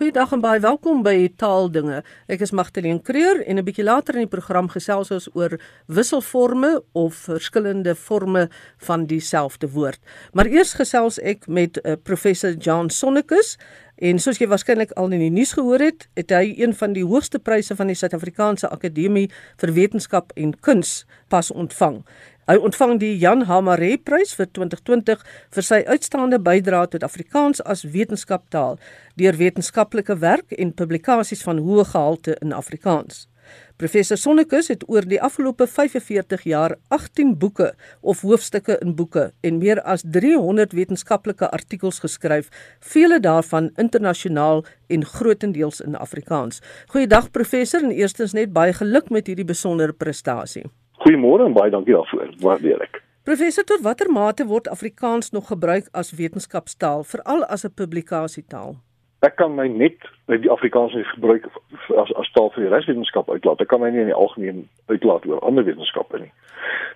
Goeiedag en baie welkom by Taaldinge. Ek is Magdalene Creur en 'n bietjie later in die program gesels ons oor wisselforme of verskillende forme van dieselfde woord. Maar eers gesels ek met uh, professor John Sonnekus en soos jy waarskynlik al in die nuus gehoor het, het hy een van die hoogste pryse van die Suid-Afrikaanse Akademie vir Wetenskap en Kuns pas ontvang. Hy ontvang die Jan Hamare Prys vir 2020 vir sy uitstaande bydrae tot Afrikaans as wetenskaptaal deur wetenskaplike werk en publikasies van hoë gehalte in Afrikaans. Professor Sonnekus het oor die afgelope 45 jaar 18 boeke of hoofstukke in boeke en meer as 300 wetenskaplike artikels geskryf, vele daarvan internasionaal en grootendeels in Afrikaans. Goeiedag professor en eerstens net baie geluk met hierdie besondere prestasie. Goeiemôre en baie dankie daarvoor. Waardeer ek. Professor, tot watter mate word Afrikaans nog gebruik as wetenskapstaal, veral as 'n publikasietaal? Ek kan my net uit die Afrikaans gebruik as as taal vir die reswetenskap uitlaat. Ek kan my nie in die algemeen uitlaat oor ander wetenskappe nie.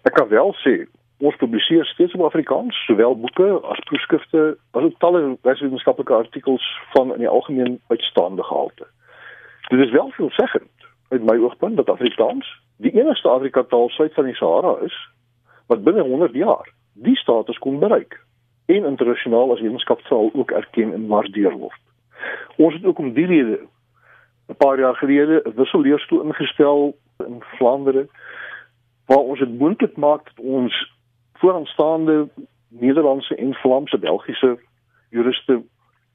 Ek kan wel sê ons publiseer steeds op Afrikaans, sowel boeke as proefskrifte, asook talle reswetenskaplike artikels van in die algemeen uitstaande gehalte. Dit is wel veelzeggend uit my oogpunt dat Afrikaans die enigste Afrika taal suid van die Sahara is wat binne 100 jaar die status kon bereik en internasionaal as wetenskapstaal ook erken en waardeer word. Ons het ook om die rede 'n paar jaar gelede 'n wisselleerstoel ingestel in Vlaandere waar ons dit moontlik maak dat ons vooraanstaande Nederlandse en Vlaamse Belgiese juriste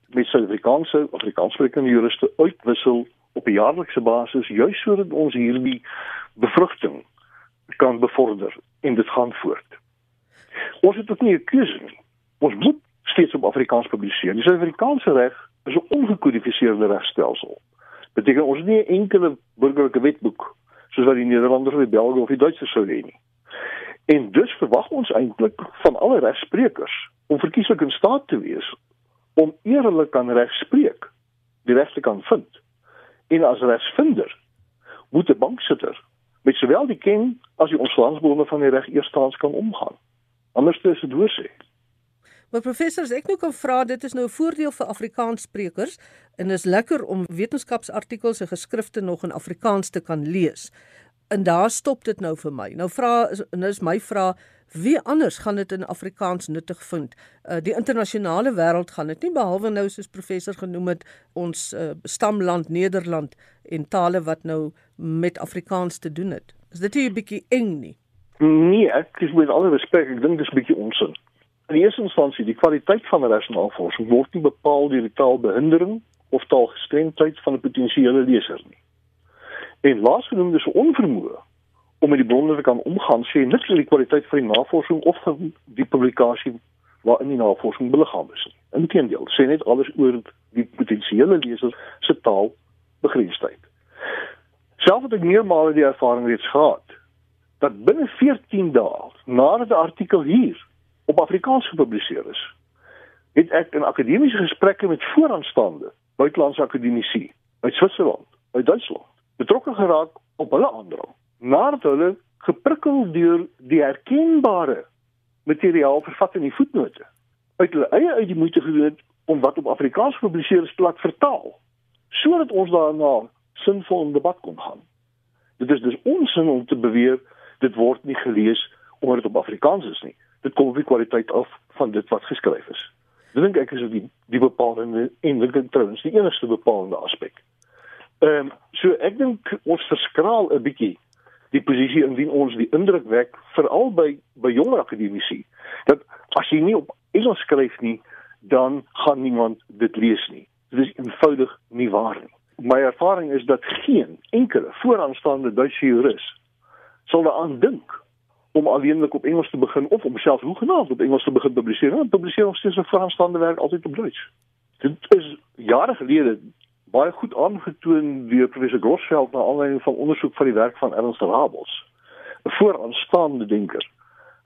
met Suid-Afrikaanse Afrikaanssprekende juriste uitwissel op 'n jaarlikse basis juis sodat ons hierdie bevrugting kan bevorder en dit gaan voort. Ons het ook nie 'n keuse nie. Ons moet steeds op Afrikaans publiseer. Die Suid-Afrikaanse reg is 'n ongekodifiseerde regstelsel. Beteken ons nie 'n enkele burgerlike wetboek soos wat die Nederlanders of die Belge of die Duitsers sou hê nie. En dus verwag ons eintlik van alle regsprekers om verkieslik in staat te wees om eerlik kan regspreek, die reg te kan vind en as regsvinder moet 'n banksitter met sowel die ken as die ontslagsbome van die reg eerstaans kan omgaan. Anders is dit hoor sê. Maar professors, ek nou kan vra dit is nou 'n voordeel vir Afrikaanssprekers en is lekker om wetenskapsartikels en geskrifte nog in Afrikaans te kan lees. En daar stop dit nou vir my. Nou vra nou is my vraag Wie anders gaan dit in Afrikaans nuttig vind? Uh die internasionale wêreld gaan dit nie behalwe nou soos professor genoem het ons uh, stamland Nederland en tale wat nou met Afrikaans te doen het. Is dit nie 'n bietjie eng nie? Nee, ek is met alle respek, ek dink dit is 'n bietjie onsin. In die eerste instansie, die kwaliteit van 'n rasnavorsing word nie bepaal deur die taalbehindering of taalgestremdheid van 'n potensiële leser nie. En laasgenoemde se onvermoë om met die bronne te kan omgaan sê niks oor die kwaliteit van die navorsing of van die publikasie waarin die navorsing beliggaam is. Inteendeel, sê net alles oor die potensiële leser se taal begrensdheid. Self het ek meermale die ervaring reeds gehad dat binne 14 dae nadat 'n artikel hier op Afrikaans gepubliseer is, het ek in akademiese gesprekke met vooraanstaande buitelandse akademici uit Switserland, uit Duitsland betrokke geraak op hulle aandrang nadat hulle geprikkel deur die herkenbare materiaal vervat in die voetnote uit hulle eie uit die moeite gedoen om wat op Afrikaans gepubliseer is plat vertaal sodat ons daarna sinvol in debat kon gaan. Dit is dus onsin om te beweer dit word nie gelees omdat dit op Afrikaans is nie. Dit kom op die kwaliteit af van dit wat geskryf is. Dit dink ek is die die bepalende en dink ek trouens die enigste bepalende aspek. Ehm um, so ek dink ons verskraal 'n bietjie die posisie indien ons die indruk wek veral by by jonger akademici dat as jy nie op Engels skryf nie dan gaan niemand dit lees nie. Dit is eenvoudig nie waar nie. My ervaring is dat geen enkele vooraanstaande Duitse jurist sal daaraan dink om alleenlik op Engels te begin of om selfs hoegenaamd op Engels te begin publiseer. Want publiseer ons steeds 'n vooraanstaande werk altyd op Duits. Dit is jare gelede baie goed aangetoon deur professor Grossveld na aanleiding van ondersoek van die werk van Ernst Rabels, 'n vooraanstaande denker.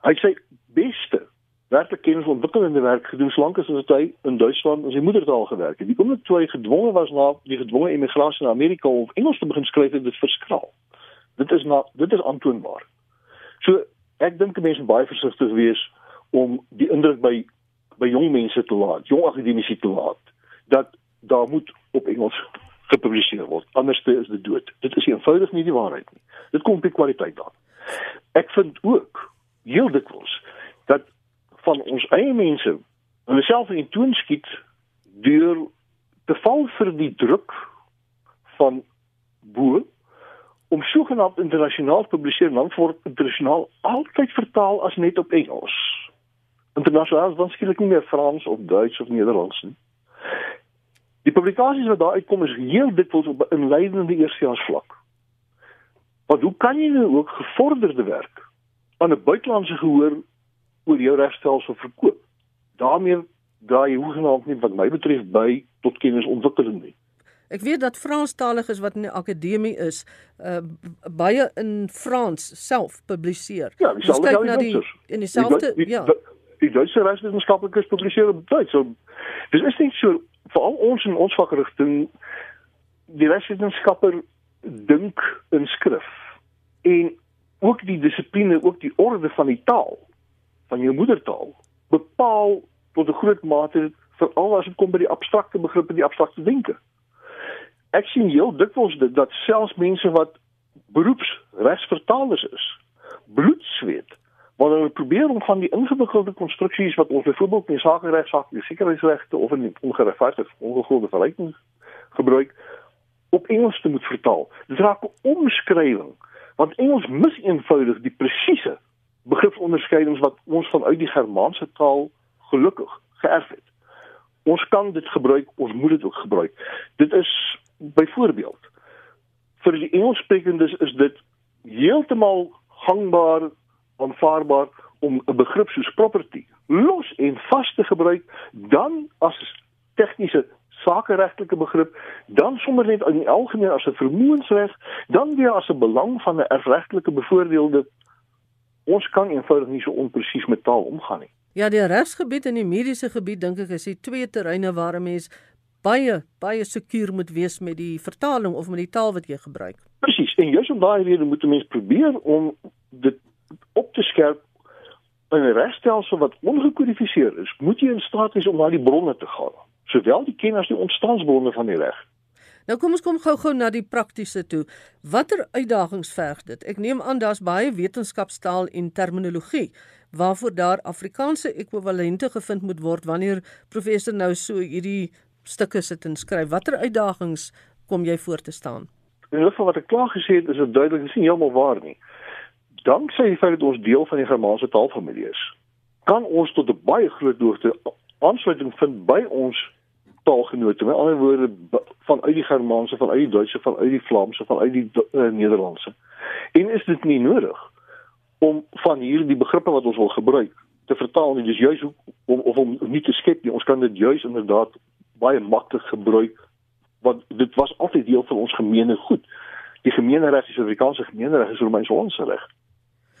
Hy sê beste werklik kennis ontwikkelende werk gedoen solank as hy in Duitsland in sy moedertaal gewerk het. Die oomblik toe hy gedwonge was na die gedwonge emigrasie na Amerika om Engels te begin skryf, het dit verskraal. Dit is na dit is aantoonbaar. So ek dink mense moet baie versigtig wees om die indruk by by jong mense te laat, jong akademici te laat dat daar moet op Engels gepubliseer word. Anders is dit dood. Dit is eenvoudig nie die waarheid nie. Dit kom die kwaliteit daar. Ek vind ook heel dikwels dat van ons eie mense hulle self in toon skiet deur te val vir die druk van bo om sogenaamd internasionaal publiseer dan word internasionaal altyd vertaal as net op Engels. Internasionaal dan skielik nie meer Frans of Duits of Nederlands nie. Die publikasies wat daar uitkom is heel dikwels op 'n inleidende eerstejaars vlak. Want hoe kan jy nou ook gevorderde werk aan 'n buitelandse gehoor oor jou regstelsel verkoop? daarmee dra jy hoegenaamd nie wat my betref by tot kennisontwikkeling nie. Ek weet dat Franstaliges wat in die akademie is, uh baie in Frans self publiseer. Ja, al kyk na die in dieselfde ja. Die Duitse regswetenskaplikes publiseer op Duits. So dis is nie so veral ons in ons vakrigting die regswetenskapper dink in skrif en ook die dissipline, ook die orde van die taal van jou moedertaal bepaal tot 'n groot mate veral as dit kom by die abstrakte begrippe, die abstrakte denke. Ek sien heel dikwels dit dat selfs mense wat beroepsregsvertalers is, bloed wanneer hulle probeer om van die ingewikkelde konstruksies wat ons byvoorbeeld in sakereg, sake, sekuriteitsregte of in ongeregverdigde ongegronde verleiding gebruik op Engels te moet vertaal. Dit raak omskrywing want Engels mis eenvoudig die presiese begripsonderskeidings wat ons vanuit die Germaanse taal gelukkig geërf het. Ons kan dit gebruik, ons moet dit ook gebruik. Dit is byvoorbeeld vir die Engelssprekendes is dit heeltemal gangbaar, aanvaarbaar om 'n begrip soos property los en vas te gebruik dan as tegniese sakeregtelike begrip, dan sommer net in die algemeen as 'n vermoënsreg, dan weer as 'n belang van 'n erfregtelike bevoordeelde ons kan eenvoudig nie so onpresies met taal omgaan nie. Ja, die regsgebied en die mediese gebied dink ek is die twee terreine waar 'n mens baie baie sekuur moet wees met die vertaling of met die taal wat jy gebruik. Presies. En juist om daai rede moet 'n mens probeer om dit op te skerp in 'n regstelsel wat ongekodifieer is. Moet jy in staat wees om na die bronne te gaan, sowel die kennis as die ontstaansbronne van die reg. Nou kom ons kom gou-gou na die praktiese toe. Watter uitdagings verg dit? Ek neem aan daar's baie wetenskapstaal en terminologie waarvoor daar Afrikaanse ekwivalente gevind moet word wanneer professor nou so hierdie stukke sit en skryf. Watter uitdagings kom jy voor te staan? In ieder geval wat ek klaar gesê het, is dit duidelik nie heeltemal waar nie. Danksy die feit dat ons deel van die Germaanse taalfamilie is, kan ons tot 'n baie groot hoogte aansluiting vind by ons taalgenote. Met ander woorde vanuit die Germaanse, vanuit die Duitse, vanuit die Vlaamse, vanuit die uh, Nederlandse. En is dit nie nodig om van hierdie begrippe wat ons wil gebruik te vertaal nie. Dis juis om of om nie te skep nie. Ons kan dit juis inderdaad baie maklik gebruik want dit was altyd deel van ons gemeene goed. Die gemeenereg, die Suid-Afrikaanse gemeenereg is Romeinse onse reg.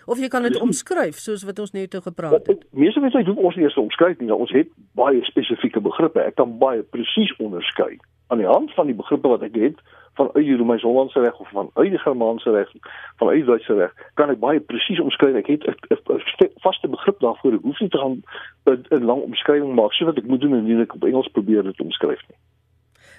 Of jy kan dit omskryf soos wat ons net toe gepraat het. Meeste mense doen ons nie eers omskryf nie. Ons het baie spesifieke begrippe. Ek kan baie presies onderskei aan die hand van die begrippe wat ek het van uit die Romeins-Hollandse reg of van uit die Germaanse reg, van uit die Duitse reg, kan ek baie presies omskryf. Ek het 'n vaste begrip daarvoor. Ek hoef nie te gaan 'n lang omskrywing maak soos wat ek moet doen indien ek op Engels probeer dit omskryf nie.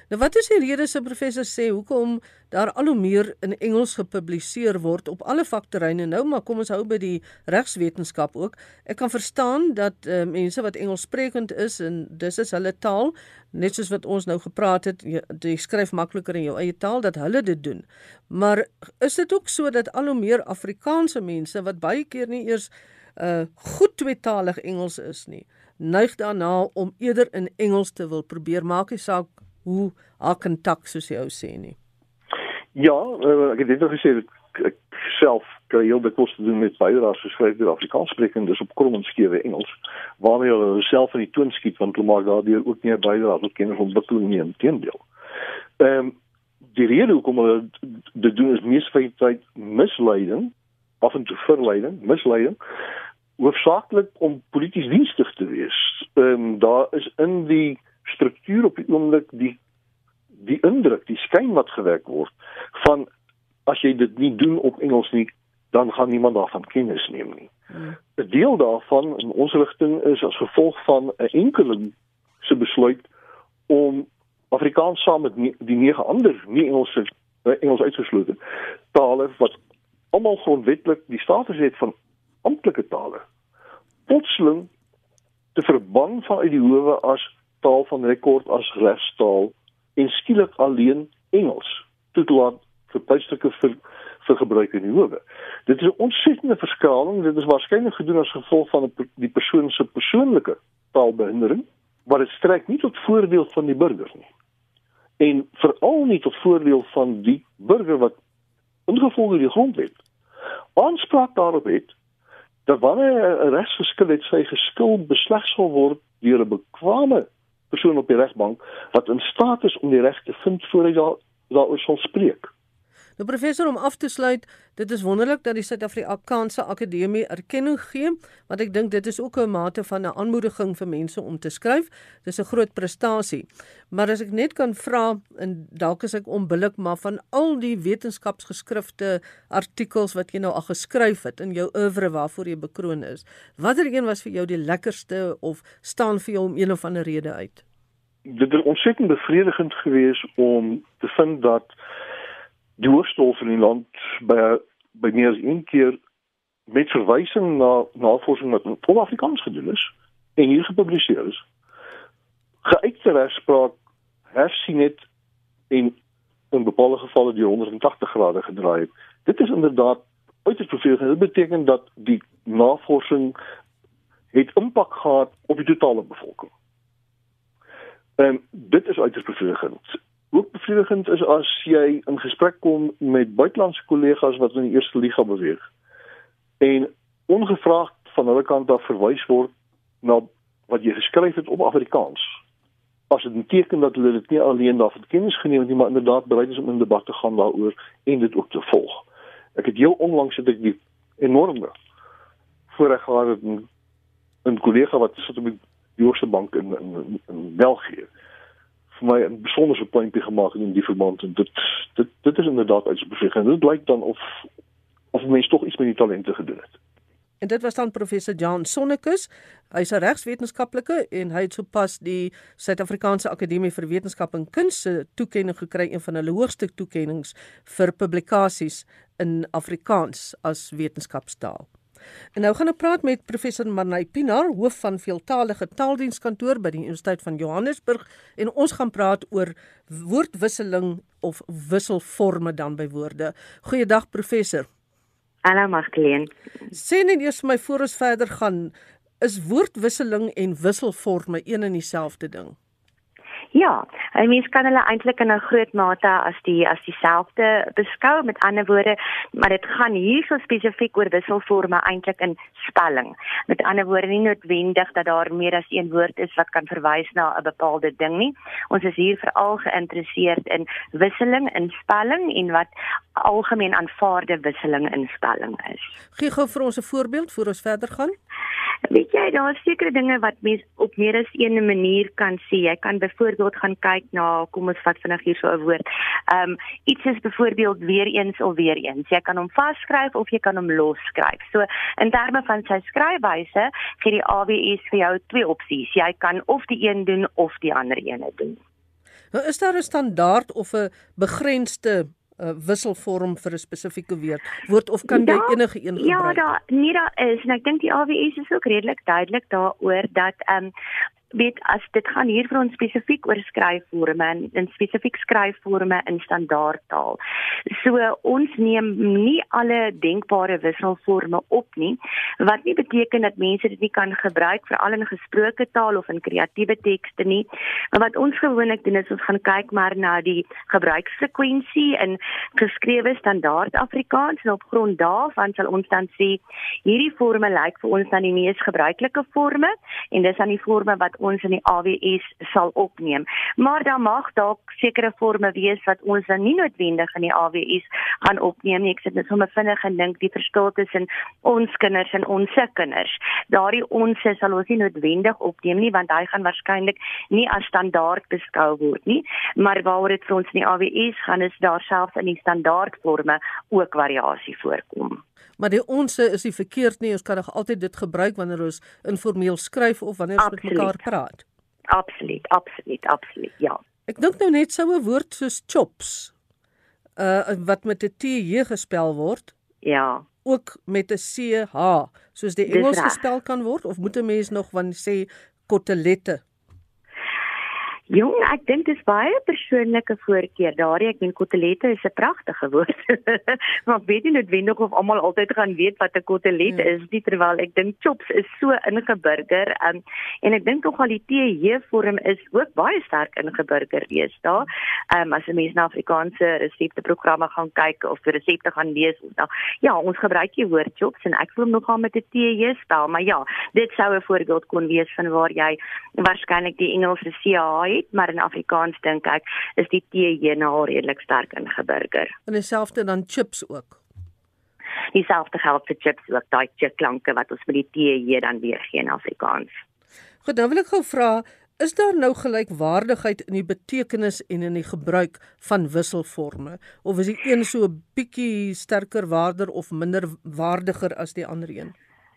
Nou wat is die rede se professor sê hoekom daar al hoe meer in Engels gepubliseer word op alle vakterreine nou maar kom ons hou by die regswetenskap ook. Ek kan verstaan dat uh, mense wat Engelssprekend is en dis is hulle taal net soos wat ons nou gepraat het jy, jy skryf makliker in jou eie taal dat hulle dit doen. Maar is dit ook so dat al hoe meer Afrikaanse mense wat baie keer nie eers uh goed tweetalig Engels is nie neig daarna om eerder in Engels te wil probeer maak nie saak hoe akentak soos jy ou sê nie. Ja, uh, ek het dit nog gesê ek self kry heel dikwels te doen met bydraes geskryf deur Afrikaanssprekendes op kromenskewe Engels waarmee hulle self in die toon skiet want hulle maak daardeur ook nie bydraes tot kennisontwikkeling nie inteendeel. Ehm um, die rede hoekom hulle dit doen is mees feitlik misleiding of 'n verleiding, misleiding hoofsaaklik om polities dienstig te wees. Ehm um, daar is in die struktuur op die oomblik die die indruk, die skyn wat gewek word van as jy dit nie doen op Engels nie, dan gaan niemand daarvan kennis neem nie. Hmm. 'n. Deel daarvan in ons rigting is as gevolg van 'n enkele se besluit om Afrikaans saam met die nege ander nie Engelse eh, Engels uitgeslote tale wat almal grondwetlik die status het van amptelike tale. Plotseling te verban vanuit die howe as taal van rekord as regstaal en skielik alleen Engels toelaat vir tuistukke vir vir gebruik in die howe. Dit is 'n ontsettende verskaling. Dit is waarskynlik gedoen as gevolg van die persoon se persoonlike taalbehindering, maar dit strek nie tot voordeel van die burger nie. En veral nie tot voordeel van die burger wat ingevolge die grondwet aanspraak daarop het dat wanneer 'n regsgeskil het sy geskil besleg sal word deur 'n bekwame persoon op die regbank wat in staat is om die reg te vind voor hy daar daaroor sal spreek. Nou professor om af te sluit, dit is wonderlik dat die Suid-Afrikaanse Akademie erkenning gee, want ek dink dit is ook 'n mate van 'n aanmoediging vir mense om te skryf. Dis 'n groot prestasie. Maar as ek net kan vra en dalk is ek onbillik, maar van al die wetenskapsgeskrifte, artikels wat jy nou al geskryf het in jou oeuvre waarvoor jy bekroon is, watter een was vir jou die lekkerste of staan vir jou om een of ander rede uit? Dit is ontsettend bevredigend geweest om te vind dat die hoofstof in die land by by meer as een keer met verwysing na navorsing wat in Afrikaans gedoen is en hier gepubliseer is geuite regspraak hersien het en in bepaalde gevalle die 180 grade gedraai het. Dit is inderdaad uiters vervelend. Dit beteken dat die navorsing het impak gehad op die totale bevolking. En dit is uiters vervelend ook bevredigend is as jy in gesprek kom met buitelandse kollegas wat in die eerste liga beweeg en ongevraagd van hulle kant af verwys word na wat jy geskryf het op Afrikaans. As dit beteken dat hulle dit nie alleen daarvan kennis geneem het nie, maar inderdaad bereid is om in debat te gaan daaroor en dit ook te volg. Ek het heel onlangs ek die enorme voorreg gehad met 'n kollega wat sit op die Joodse bank in in, in België vir my 'n besondere puntjie gemaak in die verband en dit dit dit is inderdaad uitspreek en dit blyk dan of of mense tog iets met die talente gedoen het. En dit was dan professor Jan Sonnekus. Hy's 'n regswetenskaplike en hy het sopas die Suid-Afrikaanse Akademie vir Wetenskap en Kuns se toekenning gekry, een van hulle hoogste toekennings vir publikasies in Afrikaans as wetenskapstaal. En nou gaan ek praat met professor Marnay Pinaar, hoof van veeltaalige taaldienskantoor by die Universiteit van Johannesburg en ons gaan praat oor woordwisseling of wisselforme dan by woorde. Goeiedag professor. Hallo Magdalene. Sê net eers vir my voor ons verder gaan, is woordwisseling en wisselforme een en dieselfde ding? Ja, 'n mens kan hulle eintlik in 'n groot mate as die as dieselfde beskou met ander woorde, maar dit gaan hier so spesifiek oor wisselforme eintlik in spelling. Met ander woorde nie noodwendig dat daar meer as een woord is wat kan verwys na 'n bepaalde ding nie. Ons is hier veral geïnteresseerd in wisseling in spelling en wat algemeen aanvaarde wisseling in spelling is. Gee gou vir ons 'n voorbeeld voor ons verder gaan. Weet jy, daar is sekere dinge wat mens op meer as een manier kan sien. Jy kan byvoorbeeld gaan kyk na, kom ons vat vinnig hier so 'n woord. Ehm um, iets is byvoorbeeld weer eens of weer eens. Jy kan hom vasskryf of jy kan hom losskryf. So in terme van sy skryfwyse gee die AWS vir jou twee opsies. Jy kan of die een doen of die ander een doen. Nou is daar 'n standaard of 'n begrensde uh, wisselvorm vir 'n spesifieke woord woord of kan jy ja, enige een ja, gebruik? Ja, daar nie daar is en ek dink die AWS is ook redelik duidelik daaroor dat ehm um, weet as dit gaan hier vir ons spesifiek oor skryfvorme en in spesifiek skryfvorme in standaardtaal. So ons neem nie alle denkbare wisselforme op nie, wat nie beteken dat mense dit nie kan gebruik veral in gesproke taal of in kreatiewe tekste nie. Maar wat ons gewoonlik doen is ons gaan kyk maar na die gebruiksfrekwensie in geskrewe standaard Afrikaans en op grond daarvan sal ons dan sê hierdie forme lyk vir ons dan die mees gebruikelike forme en dis dan die forme wat ons in die AWS sal opneem. Maar daar mag dalk sekere forme wees wat ons dan nie noodwendig in die AWS gaan opneem nie. Ek sit net sommer vinnig en dink die verskil tussen ons kinders en ons se kinders. Daardie ons sal ons nie noodwendig opneem nie want hy gaan waarskynlik nie as standaard beskou word nie. Maar waaroor dit vir ons in die AWS gaan is daar selfs in die standaardforme ook variasie voorkom maar die onsse is nie verkeerd nie. Ons kan nog altyd dit gebruik wanneer ons informeel skryf of wanneer ons absoluut. met mekaar praat. Absoluut, absoluut, absoluut. Ja. Ek dink nou net sou 'n woord soos chops uh wat met 'n T J gespel word. Ja. Ook met 'n C H soos die Engels gespel kan word of moet 'n mens nog van sê kotelette? Jong, ek dink dit is baie persoonlike voorkeur. Daardie ek meen kotelette is 'n pragtige woord. maar weet nie noodwendig of almal altyd gaan weet wat 'n kotelet hmm. is nie terwyl ek dink chops is so ingeburger. Um, en ek dink nog al die TJ vorm is ook baie sterk ingeburger wees daar. Um, as 'n mens na Afrikaanse resepteprogramme gaan kyk of die resepte gaan lees of dan ja, ons gebruik die woord chops en ek voel nogal met 'n TJ spel, maar ja, dit sou 'n voorbeeld kon wees van waar jy waarskynlik die Engelse CH het, maar in Afrikaans dink ek is die TJ nou redelik sterk ingeburger. En dieselfde dan chips ook. Dieselfde geld vir chips ook, daai chip klanke wat ons met die TJ dan weer gee in Afrikaans. Goed, dan wil ek gou vra Is daar nou gelykwaardigheid in die betekenis en in die gebruik van wisselforme of is die een so 'n bietjie sterker waarder of minder waardiger as die ander een?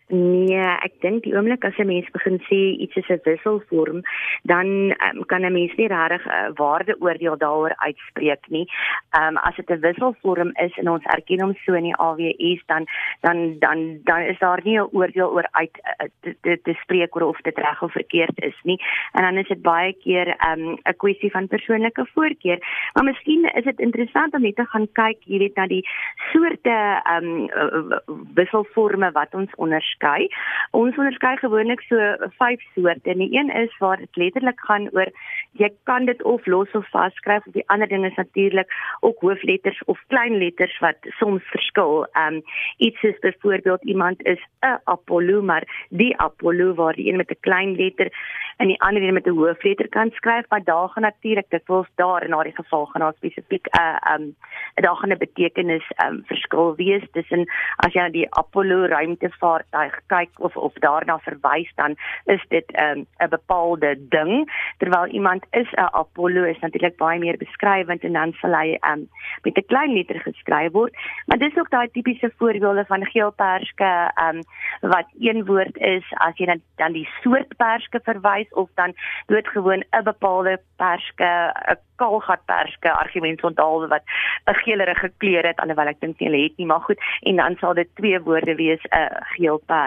Nee, ek dink die oomblik as 'n mens begin sê iets is 'n wisselvorm, dan um, kan 'n mens nie regtig 'n uh, waardeoordeel daaroor uitspreek nie. Ehm um, as dit 'n wisselvorm is en ons erken hom so in die AWS dan dan dan dan is daar nie 'n oordeel oor uit uh, te, te, te spreek oor of dit reg of verkeerd is nie. En dan is dit baie keer ehm, 'n um, kwessie van persoonlike voorkeur. Maar miskien is dit interessant om net te gaan kyk, jy weet, na die soorte ehm um, wisselforme wat ons onder onderskei. Ons onderskei gewoonlik so vyf soorte. Die een is waar dit letterlik gaan oor jy kan dit of los of vasskryf of die ander ding is natuurlik ook hoofletters of kleinletters wat soms verskil. Ehm um, iets is byvoorbeeld iemand is 'n Apollo maar die Apollo waar die een met 'n klein letter en die ander een met 'n hoofletter kan skryf, maar daar gaan natuurlik dit wels daar in daardie geval gaan daar spesifiek 'n uh, ehm um, daar gaan 'n betekenis ehm um, verskil wees tussen as jy die Apollo ruimtevaartuig kyk of of daarna verwys dan is dit 'n um, 'n bepaalde ding terwyl iemand is 'n Apollo is natuurlik baie meer beskrywend en dan sal hy um, met 'n klein letter geskryf word maar dis ook daai tipiese voorbeelde van geelperske um, wat een woord is as jy dan dan die soort perske verwys of dan doodgewoon 'n bepaalde perske 'n kaalgatperske argument onthaal wat 'n geelerige kleur het alhoewel ek dink nie hulle het nie maar goed en dan sal dit twee woorde wees 'n geel perske.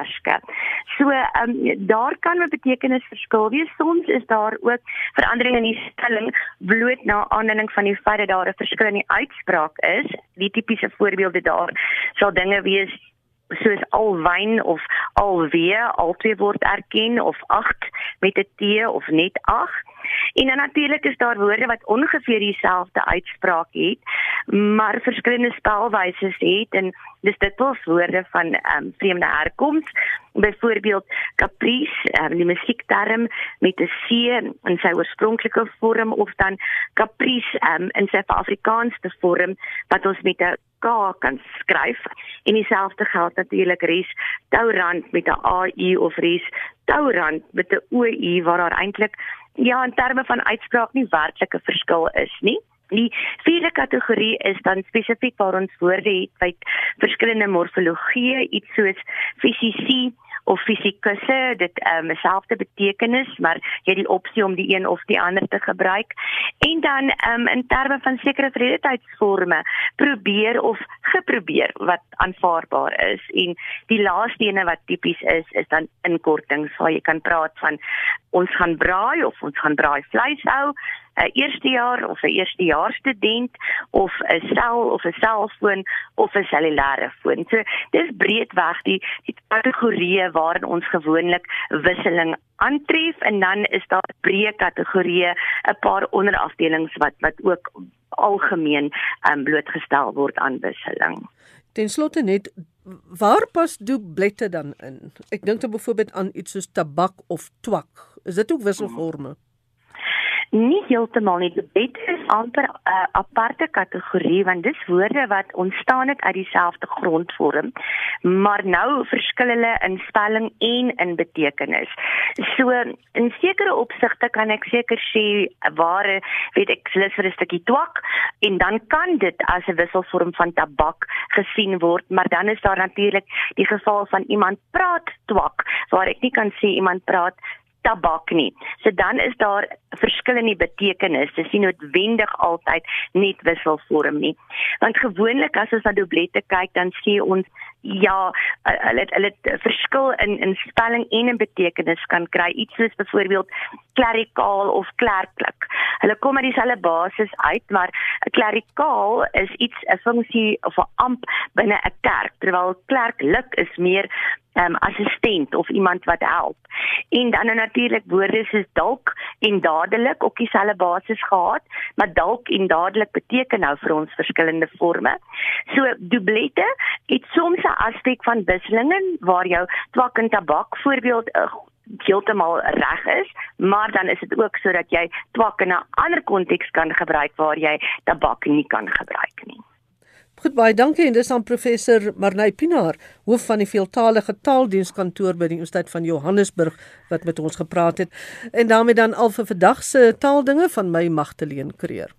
So ehm um, daar kan 'n betekenis verskil wees. Soms is daar ook veranderinge in die stelling bloot na aanleiding van die feit dat daar 'n verskil in die uitspraak is. Die tipiese voorbeelde daar sal dinge wees soos alwyn of alweer altyd word erken of 8 met 'n T of net 8 En dan natuurlik is daar woorde wat ongeveer dieselfde uitspraak het, maar verskillende spelwyse het en dis dit was woorde van ehm um, vreemde herkoms. Byvoorbeeld caprice, um, die musiekterm met 'n C in sy oorspronklike vorm of dan caprice um, in sy Afrikaanse vorm wat ons met 'n K kan skryf. En dieselfde geld natuurlik res tourant met 'n AU of res tourant met 'n OU waar daar eintlik ja in terme van uitspraak nie werklike verskil is nie. Die vierde kategorie is dan spesifiek waar ons woorde het by verskillende morfologie, iets soos fisisie of fisikusse, dit ehm um, dieselfde betekenis, maar jy het die opsie om die een of die ander te gebruik. En dan ehm um, in terme van sekere vredetydsforme, probeer of geprobeer wat aanvaarbaar is. En die laaste ene wat tipies is, is dan inkortings waar jy kan praat van ons gaan braai of ons gaan braai vleis hou 'n eerstejaar of 'n eerstejaars student of 'n sel of 'n selfoon of 'n cellulêre foon. So dis breedweg die die kategorieë waarin ons gewoonlik wisseling aantref en dan is daar breë kategorieë, 'n paar onderafdelings wat wat ook algemeen um, blootgestel word aan wisseling. Ten slotte net waar pas dublette dan in? Ek dink dan byvoorbeeld aan iets soos tabak of twak. Is dit ook wisselforme? Hmm nie heeltemal nie. Dit is amper 'n uh, aparte kategorie want dis woorde wat ontstaan het uit dieselfde grondvorm, maar nou verskil hulle in spelling en in betekenis. So in sekere opsigte kan ek seker sê ware weet ek lus vir 'n stukkie twak en dan kan dit as 'n wisselvorm van tabak gesien word, maar dan is daar natuurlik die geval van iemand praat twak waar ek nie kan sê iemand praat tabak nie. So dan is daar verskillende betekenisse. Dis nie noodwendig altyd net wisselvorm nie. Want gewoonlik as ons na dublette kyk, dan sien ons ja, hulle hulle verskil in in spelling en in betekenis kan kry. Iets soos byvoorbeeld klerikaal of klerklik. Hulle kom uit dieselfde basis uit, maar klerikaal is iets 'n funksie of 'n amp binne 'n kerk, terwyl klerklik is meer um, assistent of iemand wat help. En dan nou natuurlik woorde soos dalk en dadelik ook dieselfde basis gehad, maar dalk en dadelik beteken nou vir ons verskillende forme. So dublette het soms 'n aspek van wisselinge waar jou twak en tabak voorbeeld 'n uh, heeltemal reg is, maar dan is dit ook sodat jy twak in 'n ander konteks kan gebruik waar jy tabak nie kan gebruik nie. Goed baie dankie en dis aan professor Marnay Pinaar, hoof van die veeltaalige taaldienskantoor by die Universiteit van Johannesburg wat met ons gepraat het. En daarmee dan al vir vandag se taaldinge van my Magtleen Kreer.